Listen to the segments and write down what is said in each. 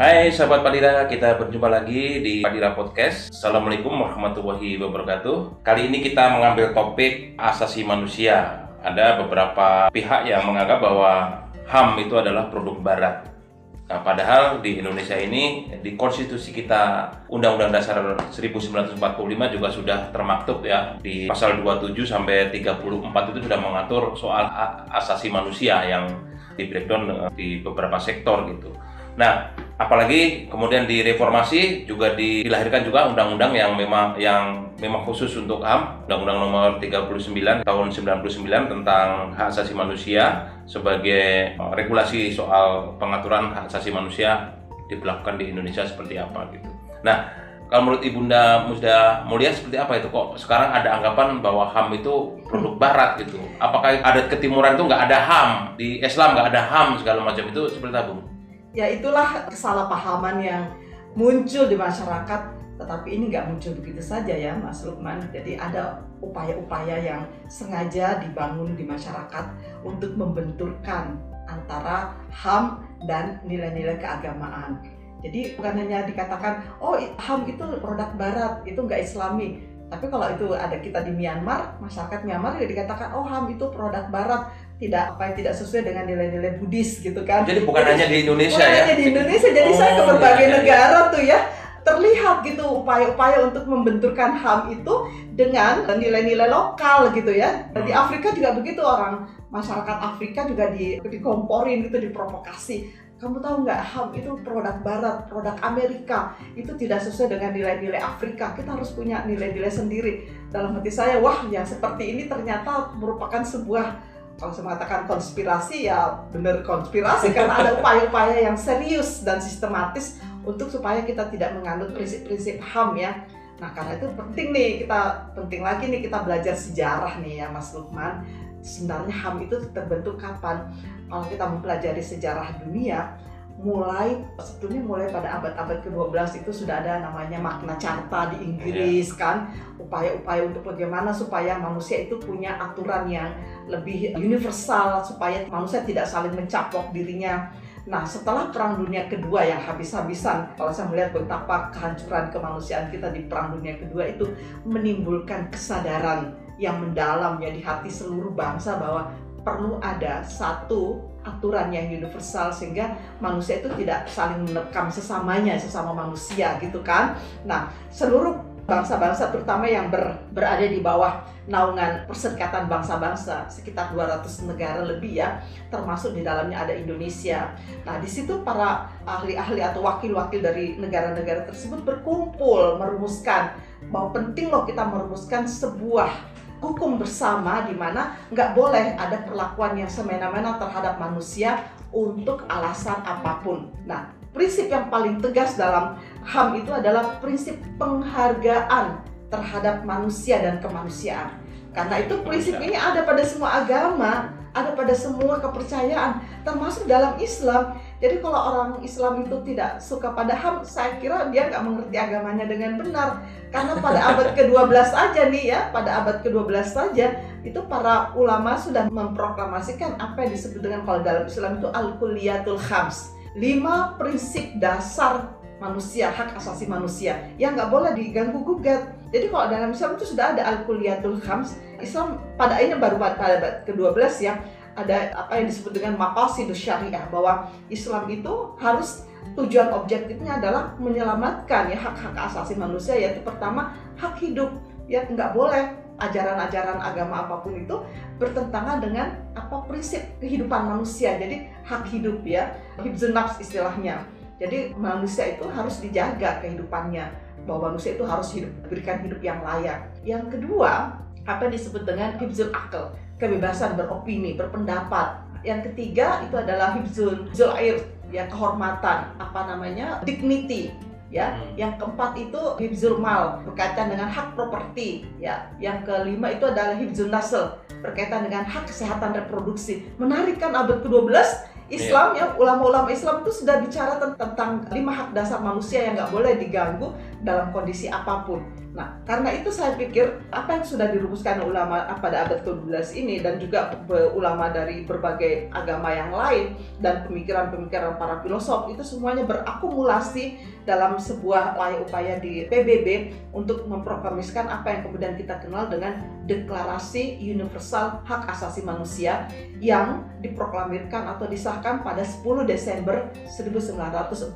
Hai sahabat Padira, kita berjumpa lagi di Padira Podcast. Assalamualaikum warahmatullahi wabarakatuh. Kali ini kita mengambil topik asasi manusia. Ada beberapa pihak yang menganggap bahwa HAM itu adalah produk barat. Nah, padahal di Indonesia ini di konstitusi kita Undang-Undang Dasar 1945 juga sudah termaktub ya di pasal 27 sampai 34 itu sudah mengatur soal asasi manusia yang di breakdown di beberapa sektor gitu. Nah, apalagi kemudian di reformasi juga dilahirkan juga undang-undang yang memang yang memang khusus untuk HAM, Undang-Undang Nomor 39 tahun 99 tentang hak asasi manusia sebagai eh, regulasi soal pengaturan hak asasi manusia diberlakukan di Indonesia seperti apa gitu. Nah, kalau menurut Ibunda Musda Mulia seperti apa itu kok sekarang ada anggapan bahwa HAM itu produk barat gitu. Apakah adat ketimuran itu nggak ada HAM, di Islam nggak ada HAM segala macam itu seperti apa, Bu? Ya itulah kesalahpahaman yang muncul di masyarakat tetapi ini nggak muncul begitu saja ya Mas Lukman. Jadi ada upaya-upaya yang sengaja dibangun di masyarakat untuk membenturkan antara HAM dan nilai-nilai keagamaan. Jadi bukan hanya dikatakan oh HAM itu produk barat itu nggak islami. Tapi kalau itu ada kita di Myanmar, masyarakat Myanmar juga dikatakan oh HAM itu produk barat, tidak apa tidak sesuai dengan nilai-nilai Buddhis gitu kan. Jadi bukan jadi, hanya di Indonesia bukan ya. hanya di Indonesia, jadi oh, saya ke berbagai iya, negara tuh ya terlihat gitu upaya-upaya untuk membenturkan HAM itu dengan nilai-nilai lokal gitu ya. Di hmm. Afrika juga begitu orang masyarakat Afrika juga di dikomporin gitu diprovokasi kamu tahu nggak HAM itu produk barat, produk Amerika itu tidak sesuai dengan nilai-nilai Afrika. Kita harus punya nilai-nilai sendiri. Dalam hati saya, wah yang seperti ini ternyata merupakan sebuah kalau saya mengatakan konspirasi ya benar konspirasi karena ada upaya-upaya yang serius dan sistematis untuk supaya kita tidak menganut prinsip-prinsip HAM ya. Nah karena itu penting nih kita penting lagi nih kita belajar sejarah nih ya Mas Lukman. Sebenarnya HAM itu terbentuk kapan? kalau kita mempelajari sejarah dunia, mulai sebetulnya mulai pada abad-abad ke-12 itu sudah ada namanya makna carta di Inggris yeah. kan upaya-upaya untuk bagaimana supaya manusia itu punya aturan yang lebih universal supaya manusia tidak saling mencaplok dirinya Nah, setelah Perang Dunia Kedua yang habis-habisan, kalau saya melihat betapa kehancuran kemanusiaan kita di Perang Dunia Kedua itu menimbulkan kesadaran yang mendalam ya di hati seluruh bangsa bahwa perlu ada satu aturan yang universal sehingga manusia itu tidak saling menerkam sesamanya sesama manusia gitu kan. Nah, seluruh bangsa-bangsa terutama yang ber, berada di bawah naungan perserikatan bangsa-bangsa sekitar 200 negara lebih ya termasuk di dalamnya ada Indonesia. Nah, di situ para ahli-ahli atau wakil-wakil dari negara-negara tersebut berkumpul merumuskan bahwa penting loh kita merumuskan sebuah hukum bersama di mana nggak boleh ada perlakuan yang semena-mena terhadap manusia untuk alasan apa pun. Nah, prinsip yang paling tegas dalam HAM itu adalah prinsip penghargaan terhadap manusia dan kemanusiaan. Karena itu prinsip ini ada pada semua agama, ada pada semua kepercayaan, termasuk dalam Islam. Jadi kalau orang Islam itu tidak suka pada HAM, saya kira dia nggak mengerti agamanya dengan benar. Karena pada abad ke-12 aja nih ya, pada abad ke-12 saja, itu para ulama sudah memproklamasikan apa yang disebut dengan kalau dalam Islam itu Al-Kuliyatul Khams. Lima prinsip dasar manusia, hak asasi manusia yang nggak boleh diganggu gugat. Jadi kalau dalam Islam itu sudah ada Al-Kuliyatul Khams, Islam pada ini baru pada abad ke-12 ya, ada apa yang disebut dengan maqasidus syariah bahwa Islam itu harus tujuan objektifnya adalah menyelamatkan ya hak-hak asasi manusia yaitu pertama hak hidup. Ya nggak boleh ajaran-ajaran agama apa pun itu bertentangan dengan apa prinsip kehidupan manusia. Jadi hak hidup ya hibzun nafs istilahnya. Jadi manusia itu harus dijaga kehidupannya. Bahwa manusia itu harus hidup berikan hidup yang layak. Yang kedua apa yang disebut dengan hibzul akal kebebasan beropini, berpendapat. Yang ketiga itu adalah hibzul air, ya kehormatan, apa namanya? dignity, ya. Hmm. Yang keempat itu hibzul mal berkaitan dengan hak properti, ya. Yang kelima itu adalah hibzul nasl berkaitan dengan hak kesehatan reproduksi. Menarik kan abad ke-12 Islam yeah. ya ulama-ulama Islam itu sudah bicara tentang lima hak dasar manusia yang nggak boleh diganggu dalam kondisi apa pun. Nah, karena itu saya pikir apa yang sudah dirumuskan ulama pada abad ke-12 ini dan juga ulama dari berbagai agama yang lain dan pemikiran-pemikiran para filosof itu semuanya berakumulasi dalam sebuah upaya-upaya di PBB untuk memproklamasikan apa yang kemudian kita kenal dengan Deklarasi Universal Hak Asasi Manusia yang diproklamirkan atau disahkan pada 10 Desember 1948.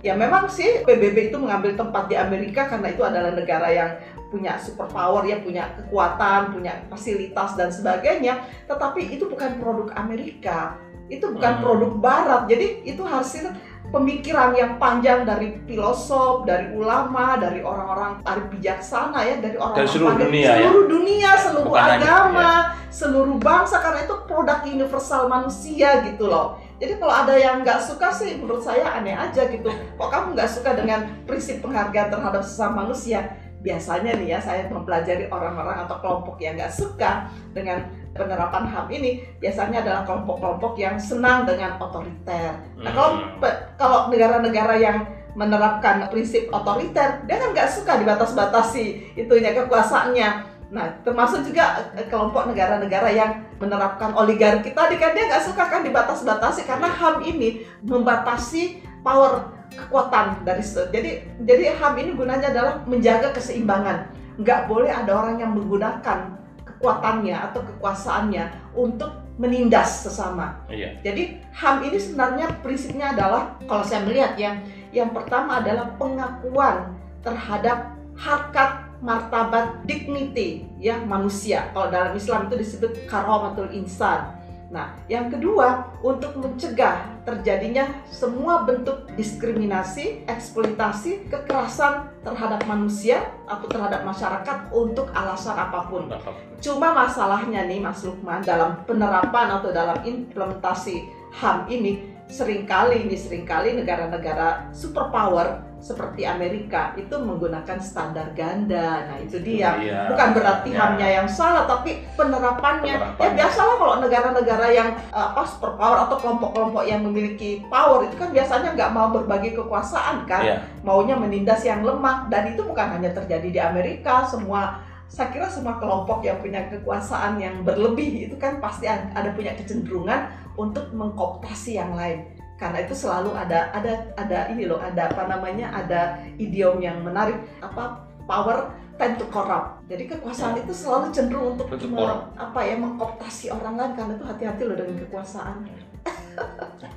Ya memang sih PBB itu mengambil tempat di Amerika karena itu adalah negara yang punya superpower ya punya kekuatan, punya fasilitas dan sebagainya, tetapi itu bukan produk Amerika. Itu bukan hmm. produk barat. Jadi itu hasil pemikiran yang panjang dari filosof, dari ulama, dari orang-orang arif bijaksana ya, dari orang-orang seluruh dunia, seluruh ya? dunia, seluruh Bukan agama, hanya, ya. Seluruh bangsa karena itu produk universal manusia gitu loh. Jadi kalau ada yang nggak suka sih menurut saya aneh aja gitu. Kok kamu nggak suka dengan prinsip penghargaan terhadap sesama manusia? Biasanya nih ya saya mempelajari orang-orang atau kelompok yang nggak suka dengan penerapan HAM ini biasanya adalah kelompok-kelompok yang senang dengan otoriter. Nah kalau hmm. kalau negara-negara yang menerapkan prinsip otoriter, dia kan nggak suka dibatas-batasi itunya kekuasaannya. Nah, termasuk juga eh, kelompok negara-negara yang menerapkan oligarki tadi kan dia nggak suka kan dibatas-batasi karena iya. HAM ini membatasi power kekuatan dari jadi jadi HAM ini gunanya adalah menjaga keseimbangan. Nggak boleh ada orang yang menggunakan kekuatannya atau kekuasaannya untuk menindas sesama. Iya. Jadi HAM ini sebenarnya prinsipnya adalah kalau saya melihat yang yang pertama adalah pengakuan terhadap harkat martabat dignity ya manusia. Kalau dalam Islam itu disebut karamatul insan. Nah, yang kedua, untuk mencegah terjadinya semua bentuk diskriminasi, eksploitasi, kekerasan terhadap manusia atau terhadap masyarakat untuk alasan apa pun. Cuma masalahnya nih Mas Lukman dalam penerapan atau dalam implementasi HAM ini sering kali ini sering kali negara-negara superpower seperti Amerika itu menggunakan standar ganda. Nah, itu dia. Iya, Bukan berarti ya. hamnya yang salah, tapi penerapannya. Ya, penerapannya. Ya biasalah kalau negara-negara yang apa superpower atau kelompok-kelompok yang memiliki power itu kan biasanya nggak mau berbagi kekuasaan kan, ya. maunya menindas yang lemah. Dan itu bukan hanya terjadi di Amerika, semua saya kira semua kelompok yang punya kekuasaan yang berlebih itu kan pasti ada punya kecenderungan untuk mengkooptasi yang lain. Karena itu selalu ada ada ada ini loh ada apa namanya ada idiom yang menarik apa power tend to corrupt. Jadi kekuasaan itu selalu cenderung untuk me, apa ya mengkooptasi orang lain karena itu hati-hati loh dengan kekuasaan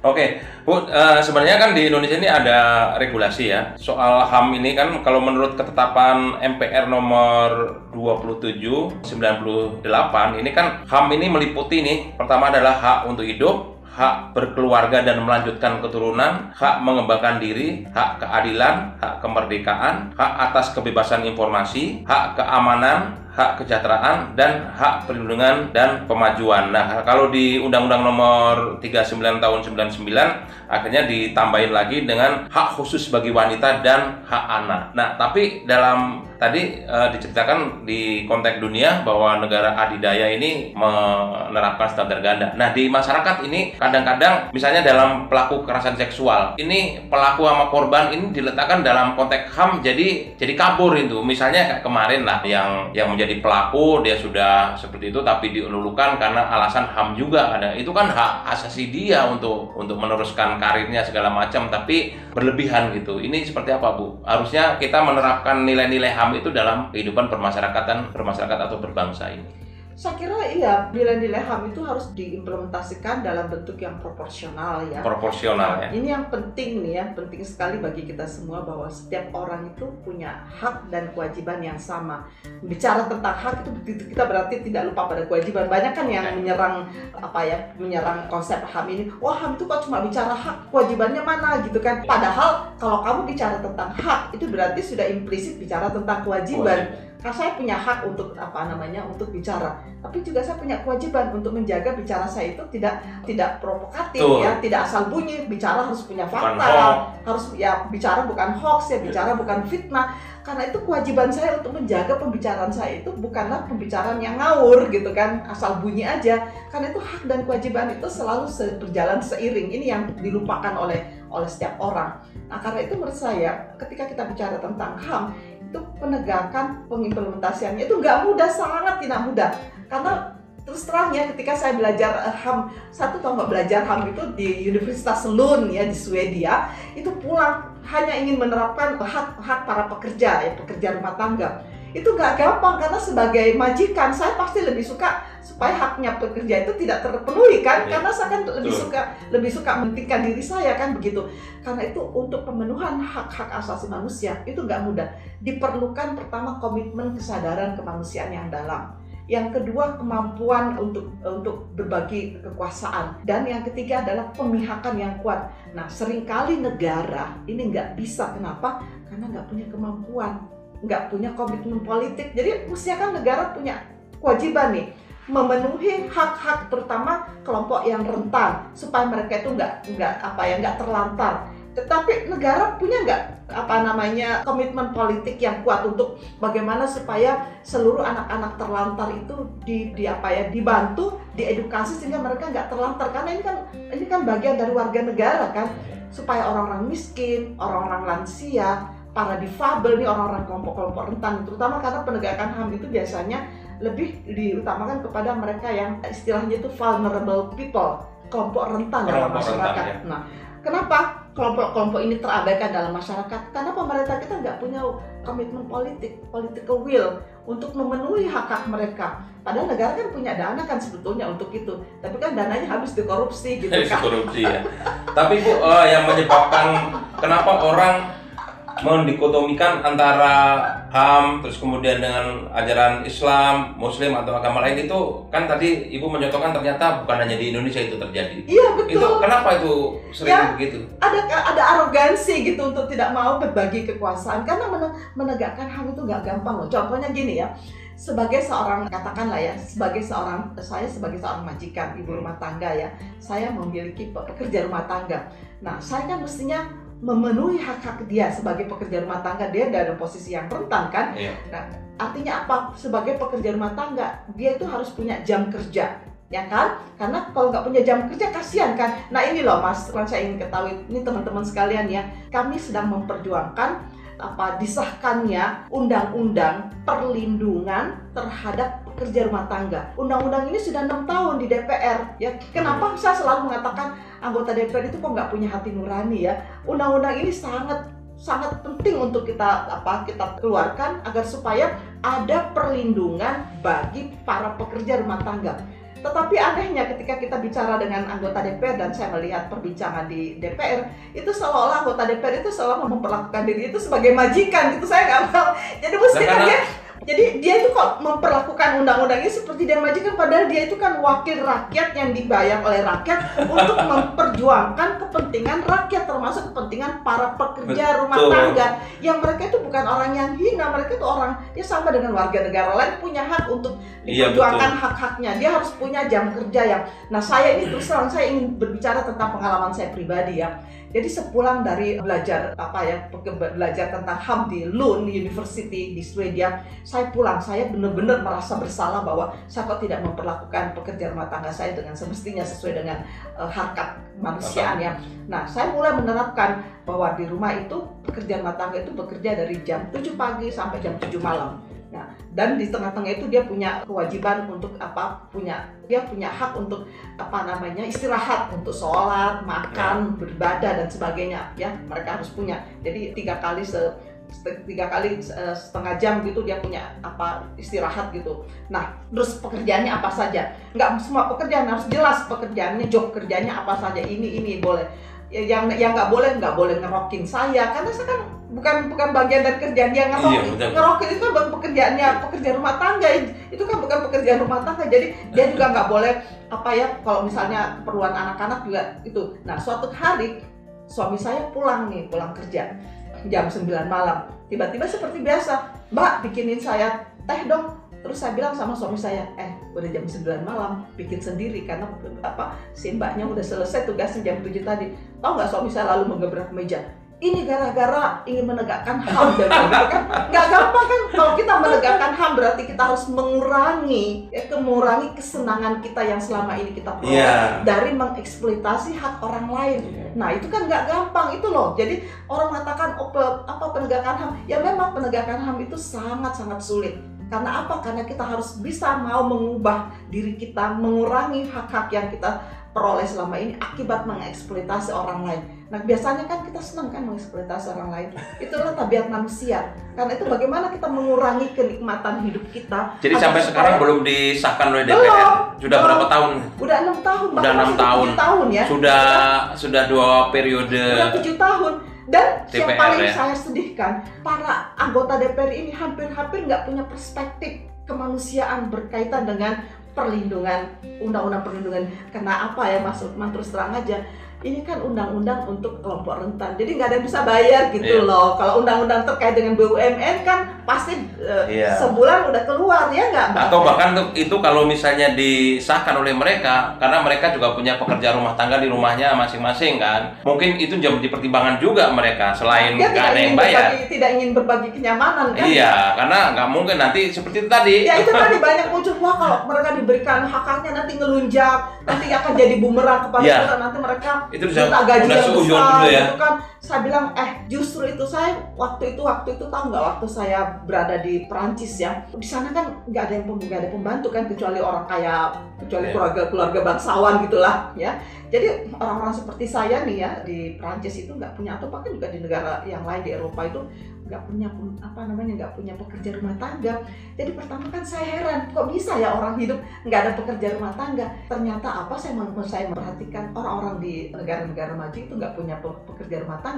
Oke, Bu, uh, sebenarnya kan di Indonesia ini ada regulasi ya. Soal HAM ini kan kalau menurut ketetapan MPR nomor 27 98 ini kan HAM ini meliputi nih pertama adalah hak untuk hidup, hak berkeluarga dan melanjutkan keturunan, hak mengembangkan diri, hak keadilan, hak kemerdekaan, hak atas kebebasan informasi, hak keamanan, hak kesejahteraan dan hak perlindungan dan pemajuan. Nah, kalau di Undang-Undang Nomor 39 Tahun 99 akhirnya ditambahin lagi dengan hak khusus bagi wanita dan hak anak. Nah, tapi dalam tadi e, diceritakan di konteks dunia bahwa negara adidaya ini menerapkan standar ganda. Nah, di masyarakat ini kadang-kadang misalnya dalam pelaku kekerasan seksual, ini pelaku sama korban ini diletakkan dalam konteks HAM jadi jadi kabur itu. Misalnya kayak kemarin lah yang yang menjadi pelaku dia sudah seperti itu tapi dielulukan karena alasan HAM juga ada itu kan hak asasi dia untuk untuk meneruskan karirnya segala macam tapi berlebihan gitu ini seperti apa Bu harusnya kita menerapkan nilai-nilai HAM itu dalam kehidupan permasyarakatan permasyarakat atau berbangsa ini saya kira iya nilai-nilai HAM itu harus diimplementasikan dalam bentuk yang proporsional ya. Proporsional ya. Ini yang penting nih ya, penting sekali bagi kita semua bahwa setiap orang itu punya hak dan kewajiban yang sama. Bicara tentang hak itu kita berarti tidak lupa pada kewajiban. Banyak kan yang menyerang apa ya, menyerang konsep HAM ini. Wah HAM itu kok cuma bicara hak, kewajibannya mana gitu kan. Padahal kalau kamu bicara tentang hak itu berarti sudah implisit bicara tentang kewajiban. kewajiban karena saya punya hak untuk apa namanya untuk bicara. Tapi juga saya punya kewajiban untuk menjaga bicara saya itu tidak tidak provokatif Tuh. ya. Tidak asal bunyi bicara harus punya fakta. harus ya bicara bukan hoax ya. Bicara yeah. bukan fitnah. Karena itu kewajiban saya untuk menjaga pembicaraan saya itu bukanlah pembicaraan yang ngawur gitu kan. Asal bunyi aja. Karena itu hak dan kewajiban itu selalu berjalan seiring. Ini yang dilupakan oleh oleh setiap orang. Nah karena itu menurut saya ketika kita bicara tentang ham itu penegakan pengimplementasiannya. Itu nggak mudah sangat tidak mudah. Karena terus terang ya ketika saya belajar eh, HAM satu tahun nggak belajar HAM itu di Universitas Lund ya di Swedia itu pulang hanya ingin menerapkan hak hak para pekerja ya pekerja rumah tangga itu nggak gampang karena sebagai majikan saya pasti lebih suka supaya haknya pekerja itu tidak terpenuhi kan? Ya, karena saya kan lebih betul. suka lebih suka mementingkan diri saya kan begitu. Karena itu untuk pemenuhan hak-hak asasi manusia itu nggak mudah. Diperlukan pertama komitmen kesadaran kemanusiaan yang dalam. Yang kedua kemampuan untuk untuk berbagi kekuasaan. Dan yang ketiga adalah pemihakan yang kuat. Nah sering kali negara ini nggak bisa. Kenapa? Karena nggak punya kemampuan nggak punya komitmen politik. Jadi mestinya kan negara punya kewajiban nih memenuhi hak-hak terutama kelompok yang rentan supaya mereka itu nggak nggak apa ya nggak terlantar. Tetapi negara punya nggak apa namanya komitmen politik yang kuat untuk bagaimana supaya seluruh anak-anak terlantar itu di, di apa ya dibantu diedukasi sehingga mereka nggak terlantar? Karena ini kan ini kan bagian dari warga negara kan. Supaya orang-orang miskin orang-orang lansia para difabel nih orang-orang kelompok-kelompok rentan terutama karena penegakan HAM itu biasanya lebih diutamakan kepada mereka yang istilahnya itu vulnerable people kelompok rentan dalam Kelompok rentan, masyarakat. ya. Nah, kenapa kelompok-kelompok ini terabaikan dalam masyarakat? Karena pemerintah kita nggak punya komitmen politik, political will untuk memenuhi hak-hak mereka. Padahal negara kan punya dana kan sebetulnya untuk itu, tapi kan dananya habis dikorupsi gitu Dari kan. korupsi ya. Tapi Bu, eh, yang menyebabkan kenapa orang mendikotomikan antara HAM terus kemudian dengan ajaran Islam, Muslim atau agama lain itu kan tadi Ibu menyontohkan ternyata bukan hanya di Indonesia itu terjadi. Iya Itu betul. kenapa itu sering Ya. begitu? ada ada arogansi gitu untuk tidak mau berbagi kekuasaan karena mene- menegakkan HAM itu nggak gampang loh. Contohnya gini ya, sebagai seorang katakanlah ya, sebagai seorang saya sebagai seorang majikan ibu rumah tangga ya, saya memiliki pe- pekerja rumah tangga. Nah, saya kan mestinya memenuhi hak-hak dia sebagai pekerja rumah tangga dia dalam posisi yang rentan kan. Iya. Artinya apa? Sebagai pekerja rumah tangga dia itu harus punya jam kerja ya kan? Karena kalau nggak punya jam kerja kasihan kan. Nah ini loh mas, yang saya ingin ketahui ini teman-teman sekalian ya, kami sedang memperjuangkan apa disahkannya undang-undang perlindungan terhadap pekerja rumah tangga. Undang-undang ini sudah enam tahun di DPR. Ya kenapa saya selalu mengatakan anggota DPR itu kok nggak punya hati nurani ya? Undang-undang ini sangat sangat penting untuk kita apa kita keluarkan agar supaya ada perlindungan bagi para pekerja rumah tangga. Tetapi anehnya ketika kita bicara dengan anggota DPR dan saya melihat perbincangan di DPR itu seolah-olah anggota DPR itu seolah memperlakukan diri itu sebagai majikan gitu saya nggak mau. Jadi mesti kan dia jadi dia itu kok memperlakukan undang-undang ini seperti dia majikan padahal dia itu kan wakil rakyat yang dibayar oleh rakyat untuk memperjuangkan kepentingan rakyat termasuk kepentingan para pekerja rumah tangga. Yang mereka itu bukan orang yang hina mereka itu orang dia sama dengan warga negara lain punya hak untuk Iya, diperjuangkan hak-haknya. Dia harus punya jam kerja yang nah saya ini terus terang saya ingin berbicara tentang pengalaman saya pribadi ya jadi sepulang dari belajar apa ya belajar tentang HAM di Lund University di Swedia saya pulang saya benar-benar merasa bersalah bahwa saya kok tidak memperlakukan pekerja rumah tangga saya dengan semestinya sesuai dengan uh, harkat kemanusiaan ya. Nah saya mulai menerapkan bahwa di rumah itu pekerja rumah tangga itu bekerja dari jam 7 pagi sampai jam 7 malam Nah, dan di tengah-tengah itu dia punya kewajiban untuk apa? Punya dia punya hak untuk apa namanya istirahat untuk sholat, makan, beribadah dan sebagainya. Ya, mereka harus punya. Jadi tiga kali se tiga kali setengah jam gitu dia punya apa istirahat gitu. Nah, terus pekerjaannya apa saja? Nggak semua pekerjaan harus jelas pekerjaannya, job kerjanya apa saja. Ini ini boleh. Ya, Yang yang nggak boleh nggak boleh ngerokin saya karena saya kan bukan bukan bagian dari kerjaan dia. Iya, ngerokin. betul. ngerokin itu kan bukan pekerjaannya pekerja rumah tangga. Itu kan bukan pekerjaan rumah tangga. Jadi dia juga nggak boleh apa ya kalau misalnya keperluan anak-anak juga itu. Nah suatu hari suami saya pulang nih pulang kerja jam 9 malam. Tiba-tiba seperti biasa mbak bikinin saya teh dong. Terus saya bilang sama suami saya eh udah jam 9 malam bikin sendiri karena apa si mbaknya udah selesai tugasnya jam 7 tadi. Tahu nggak suami saya lalu menggebrak meja ini gara-gara ingin menegakkan HAM dan gitu kan nggak gampang kan kalau kita menegakkan HAM berarti kita harus mengurangi ya mengurangi kesenangan kita yang selama ini kita peroleh Iya. dari mengeksploitasi hak orang lain Iya. Nah itu kan nggak gampang itu loh. Jadi orang mengatakan oh, apa penegakan HAM, ya memang penegakan HAM itu sangat-sangat sulit. Karena apa? Karena kita harus bisa mau mengubah diri kita, mengurangi hak-hak yang kita peroleh selama ini akibat mengeksploitasi orang lain. Nah biasanya kan kita senang kan mengeksploitasi orang lain. Itulah tabiat manusia. Karena itu bagaimana kita mengurangi kenikmatan hidup kita. Jadi sampai supaya- sekarang belum disahkan oleh Belum. DPR. Sudah Belum. berapa tahun? Udah enam tahun, Udah bahkan enam tahun. tahun ya. Sudah sudah dua periode. Udah tujuh tahun dan yang DPR paling ya. saya sedihkan para anggota DPR ini hampir-hampir nggak punya perspektif kemanusiaan berkaitan dengan perlindungan undang-undang perlindungan karena apa ya Mas Lukman terus terang aja ini kan undang-undang untuk kelompok rentan jadi nggak ada yang bisa bayar gitu loh kalau undang-undang terkait dengan BUMN kan pasti eh, Iya. sebulan udah keluar ya nggak? Atau bahkan itu kalau misalnya disahkan oleh mereka, karena mereka juga punya pekerja rumah tangga di rumahnya masing-masing kan, mungkin itu jadi pertimbangan juga mereka selain nggak ada yang bayar. berbagi tidak ingin berbagi kenyamanan kan Iya, karena nggak mungkin nanti seperti itu tadi. Ya itu tadi banyak muncul wah kalau mereka diberikan hak-haknya nanti ngelunjak, nanti akan jadi bumerang kepada Iya. kita nanti mereka itu udah yang seujung dulu ya. gitu kan. Saya bilang eh justru itu saya waktu itu waktu itu tahu nggak waktu saya berada di Perancis ya? Di sana kan nggak ada yang nggak ada pembantu kan kecuali orang kaya kecuali Iya. keluarga keluarga bangsawan gitulah ya. Jadi orang-orang seperti saya nih ya di Perancis itu nggak punya atau bahkan juga di negara yang lain di Eropa itu nggak punya apa namanya nggak punya pekerja rumah tangga. Jadi pertama kan saya heran kok bisa ya orang hidup nggak ada pekerja rumah tangga? Ternyata apa saya mem- saya memperhatikan orang-orang di negara-negara maju itu nggak punya pe- pekerja rumah tangga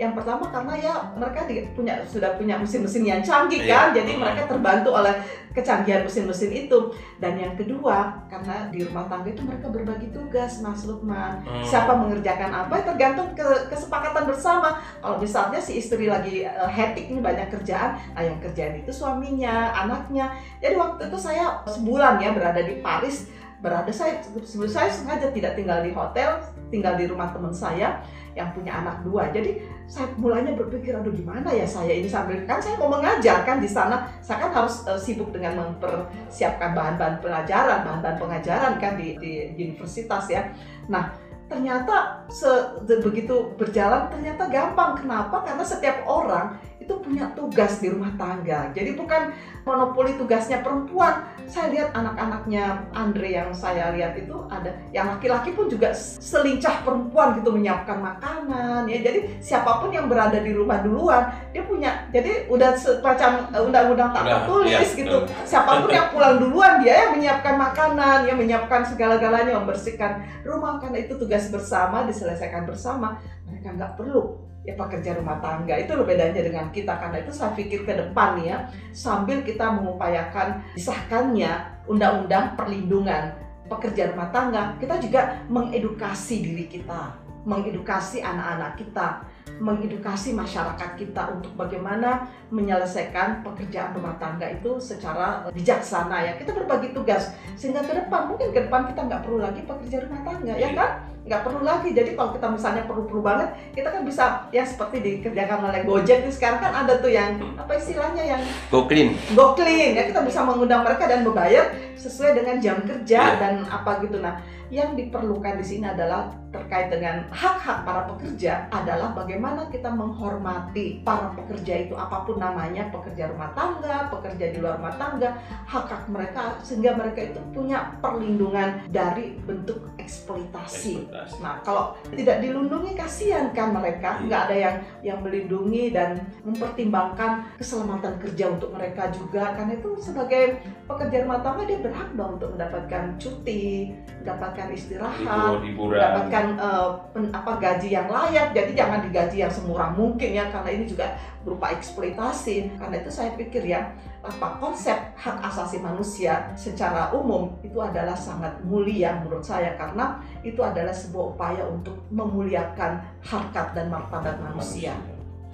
yang pertama karena ya mereka di- punya sudah punya mesin-mesin yang canggih kan jadi mereka terbantu oleh kecanggihan mesin-mesin itu. Dan yang kedua karena di rumah tangga itu mereka berbagi tugas Mas Lukman. Hmm. siapa mengerjakan apa ya tergantung ke kesepakatan bersama. Kalau misalnya si istri lagi eh, hektik ini banyak kerjaan nah yang kerjaan itu suaminya anaknya. Jadi waktu itu saya sebulan ya berada di Paris berada saya sebelum saya sengaja tidak tinggal di hotel tinggal di rumah teman saya yang punya anak dua. Jadi saya mulanya berpikir aduh gimana ya saya ini sambil kan saya mau mengajar kan di sana. Saya kan harus eh, sibuk dengan mempersiapkan bahan-bahan pelajaran bahan-bahan pengajaran kan di, di universitas ya. Nah ternyata se- begitu berjalan ternyata gampang. Kenapa? Karena setiap orang itu punya tugas di rumah tangga. Jadi bukan monopoli tugasnya perempuan. Saya lihat anak-anaknya Andre yang saya lihat itu ada yang laki-laki pun juga selincah perempuan gitu menyiapkan makanan ya. Jadi siapa pun yang berada di rumah duluan dia punya jadi udah semacam eh, undang-undang tak tertulis iya, gitu. Betul. siapa pun yang pulang duluan dia yang menyiapkan makanan yang menyiapkan segala-galanya membersihkan rumah. Karena itu tugas bersama diselesaikan bersama. Mereka nggak perlu ya pekerja rumah tangga. Itu loh bedanya dengan kita karena itu saya pikir ke depan ya sambil kita mengupayakan disahkannya undang-undang perlindungan pekerja rumah tangga kita juga mengedukasi diri kita mengedukasi anak-anak kita mengedukasi masyarakat kita untuk bagaimana menyelesaikan pekerjaan rumah tangga itu secara bijaksana ya. Kita berbagi tugas sehingga ke depan mungkin ke depan kita nggak perlu lagi pekerja rumah tangga ya kan nggak perlu lagi. Jadi kalau kita misalnya perlu-perlu banget kita kan bisa ya seperti dikerjakan oleh Gojek nih sekarang kan ada tuh yang apa istilahnya yang Go clean. go clean. Ya kita bisa mengundang mereka dan membayar sesuai dengan jam kerja Iya. dan apa gitu. Nah yang diperlukan di sini adalah terkait dengan hak-hak para pekerja adalah bagaimana kita menghormati para pekerja itu apa pun namanya pekerja rumah tangga pekerja di luar rumah tangga hak-hak mereka sehingga mereka itu punya perlindungan dari bentuk eksploitasi Nah, kalau tidak dilindungi kasihan kan mereka, Iya. nggak ada yang yang melindungi dan mempertimbangkan keselamatan kerja untuk mereka juga. Karena itu sebagai pekerja rumah tangga dia berhak dong untuk mendapatkan cuti, mendapatkan istirahat, Libur, mendapatkan eh, pen- apa gaji yang layak. Jadi jangan digaji yang semurah mungkin ya, karena ini juga berupa eksploitasi. Karena itu saya pikir ya, apa konsep hak asasi manusia secara umum itu adalah sangat mulia menurut saya karena itu adalah sebuah upaya untuk memuliakan harkat dan martabat manusia.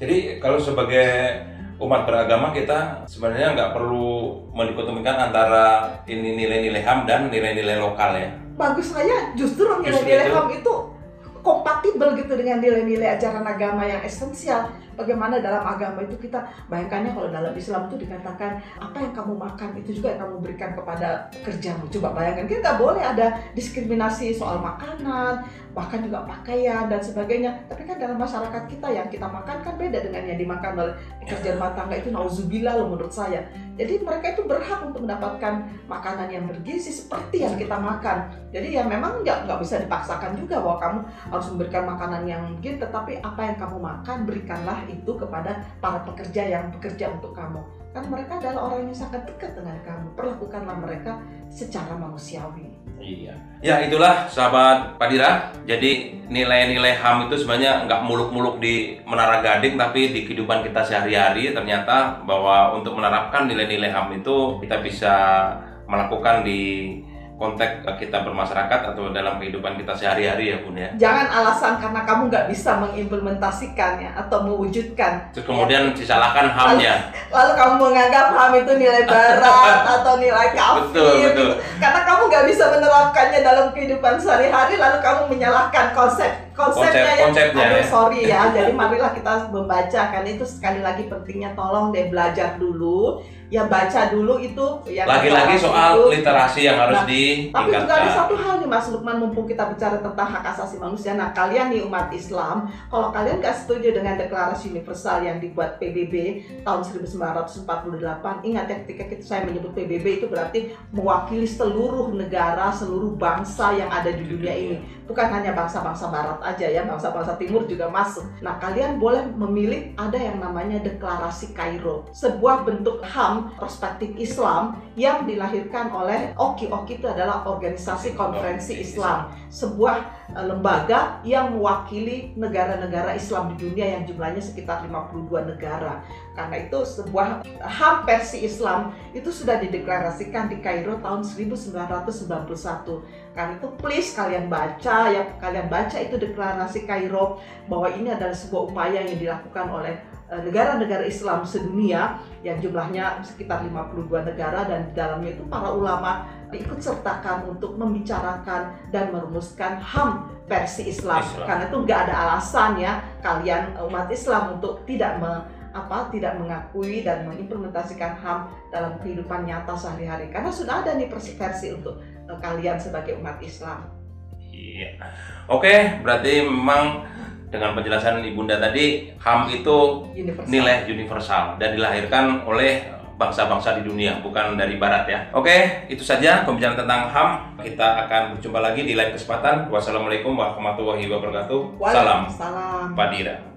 Jadi kalau sebagai umat beragama kita sebenarnya nggak perlu mendikotomikan antara ini nilai-nilai HAM dan nilai-nilai lokal ya. Bagus saya justru Justru nilai-nilai. HAM itu kompatibel gitu dengan nilai-nilai ajaran agama yang esensial bagaimana dalam agama itu kita bayangkannya kalau dalam Islam itu dikatakan apa yang kamu makan itu juga yang kamu berikan kepada pekerjamu coba bayangkan kita boleh ada diskriminasi soal makanan bahkan juga pakaian dan sebagainya. Tapi kan dalam masyarakat kita yang kita makan kan beda dengan yang dimakan oleh pekerja rumah tangga itu nauzubillah loh menurut saya. Jadi mereka itu berhak untuk mendapatkan makanan yang bergizi seperti yang kita makan. Jadi ya memang nggak nggak bisa dipaksakan juga bahwa kamu harus memberikan makanan yang gitu tetapi apa yang kamu makan berikanlah itu kepada para pekerja yang bekerja untuk kamu. Kan mereka adalah orang yang sangat dekat dengan kamu. Perlakukanlah mereka secara manusiawi. Iya. Ya itulah sahabat Padira. Jadi nilai-nilai HAM itu sebenarnya nggak muluk-muluk di Menara Gading, tapi di kehidupan kita sehari-hari ternyata bahwa untuk menerapkan nilai-nilai HAM itu kita bisa melakukan di konteks kita bermasyarakat atau dalam kehidupan kita sehari-hari ya Bun ya. Jangan alasan karena kamu nggak bisa mengimplementasikannya atau mewujudkan. Terus kemudian ya. disalahkan HAM-nya. Lalu, lalu kamu menganggap HAM itu nilai barat atau nilai kafir. Betul, betul. Gitu. Karena kamu nggak bisa menerapkannya dalam kehidupan sehari-hari lalu kamu menyalahkan konsep konsepnya Konsep, ya. Konsepnya, Aduh, ya. sorry ya. Jadi marilah kita membaca kan itu sekali lagi pentingnya tolong deh belajar dulu ya baca dulu itu yang lagi-lagi soal itu. literasi yang harus nah, ditingkatkan. Tapi juga ada satu hal nih Mas Lukman mumpung kita bicara tentang hak asasi manusia. Nah, kalian nih umat Islam, kalau kalian gak setuju dengan deklarasi universal yang dibuat PBB tahun 1948, ingat ya ketika kita saya menyebut PBB itu berarti mewakili seluruh negara, seluruh bangsa yang ada di dunia ini. Bukan hanya bangsa-bangsa barat aja ya, bangsa-bangsa timur juga masuk. Nah, kalian boleh memilih ada yang namanya deklarasi Kairo, sebuah bentuk HAM perspektif Islam yang dilahirkan oleh OKI. OKI itu adalah Organisasi Konferensi Islam, sebuah uh, lembaga yang mewakili negara-negara Islam di dunia yang jumlahnya sekitar 52 negara. Karena itu sebuah HAM versi Islam itu sudah dideklarasikan di Kairo tahun 1991. Karena itu please kalian baca ya kalian baca itu deklarasi Kairo bahwa ini adalah sebuah upaya yang dilakukan oleh Eh, negara-negara Islam sedunia yang jumlahnya sekitar 52 negara dan di dalamnya itu para ulama diikut sertakan untuk membicarakan dan merumuskan HAM versi Islam. Islam. Karena itu nggak ada alasan ya kalian umat Islam untuk tidak me, apa tidak mengakui dan mengimplementasikan HAM dalam kehidupan nyata sehari-hari karena sudah ada nih versi untuk uh, kalian sebagai umat Islam. Iya. Oke, berarti memang dengan penjelasan ibunda tadi HAM itu universal. nilai universal dan dilahirkan oleh bangsa-bangsa di dunia bukan dari barat ya. Oke itu saja pembicaraan tentang HAM kita akan berjumpa lagi di lain kesempatan. Wassalamualaikum warahmatullahi wabarakatuh. Salam. Salam Padira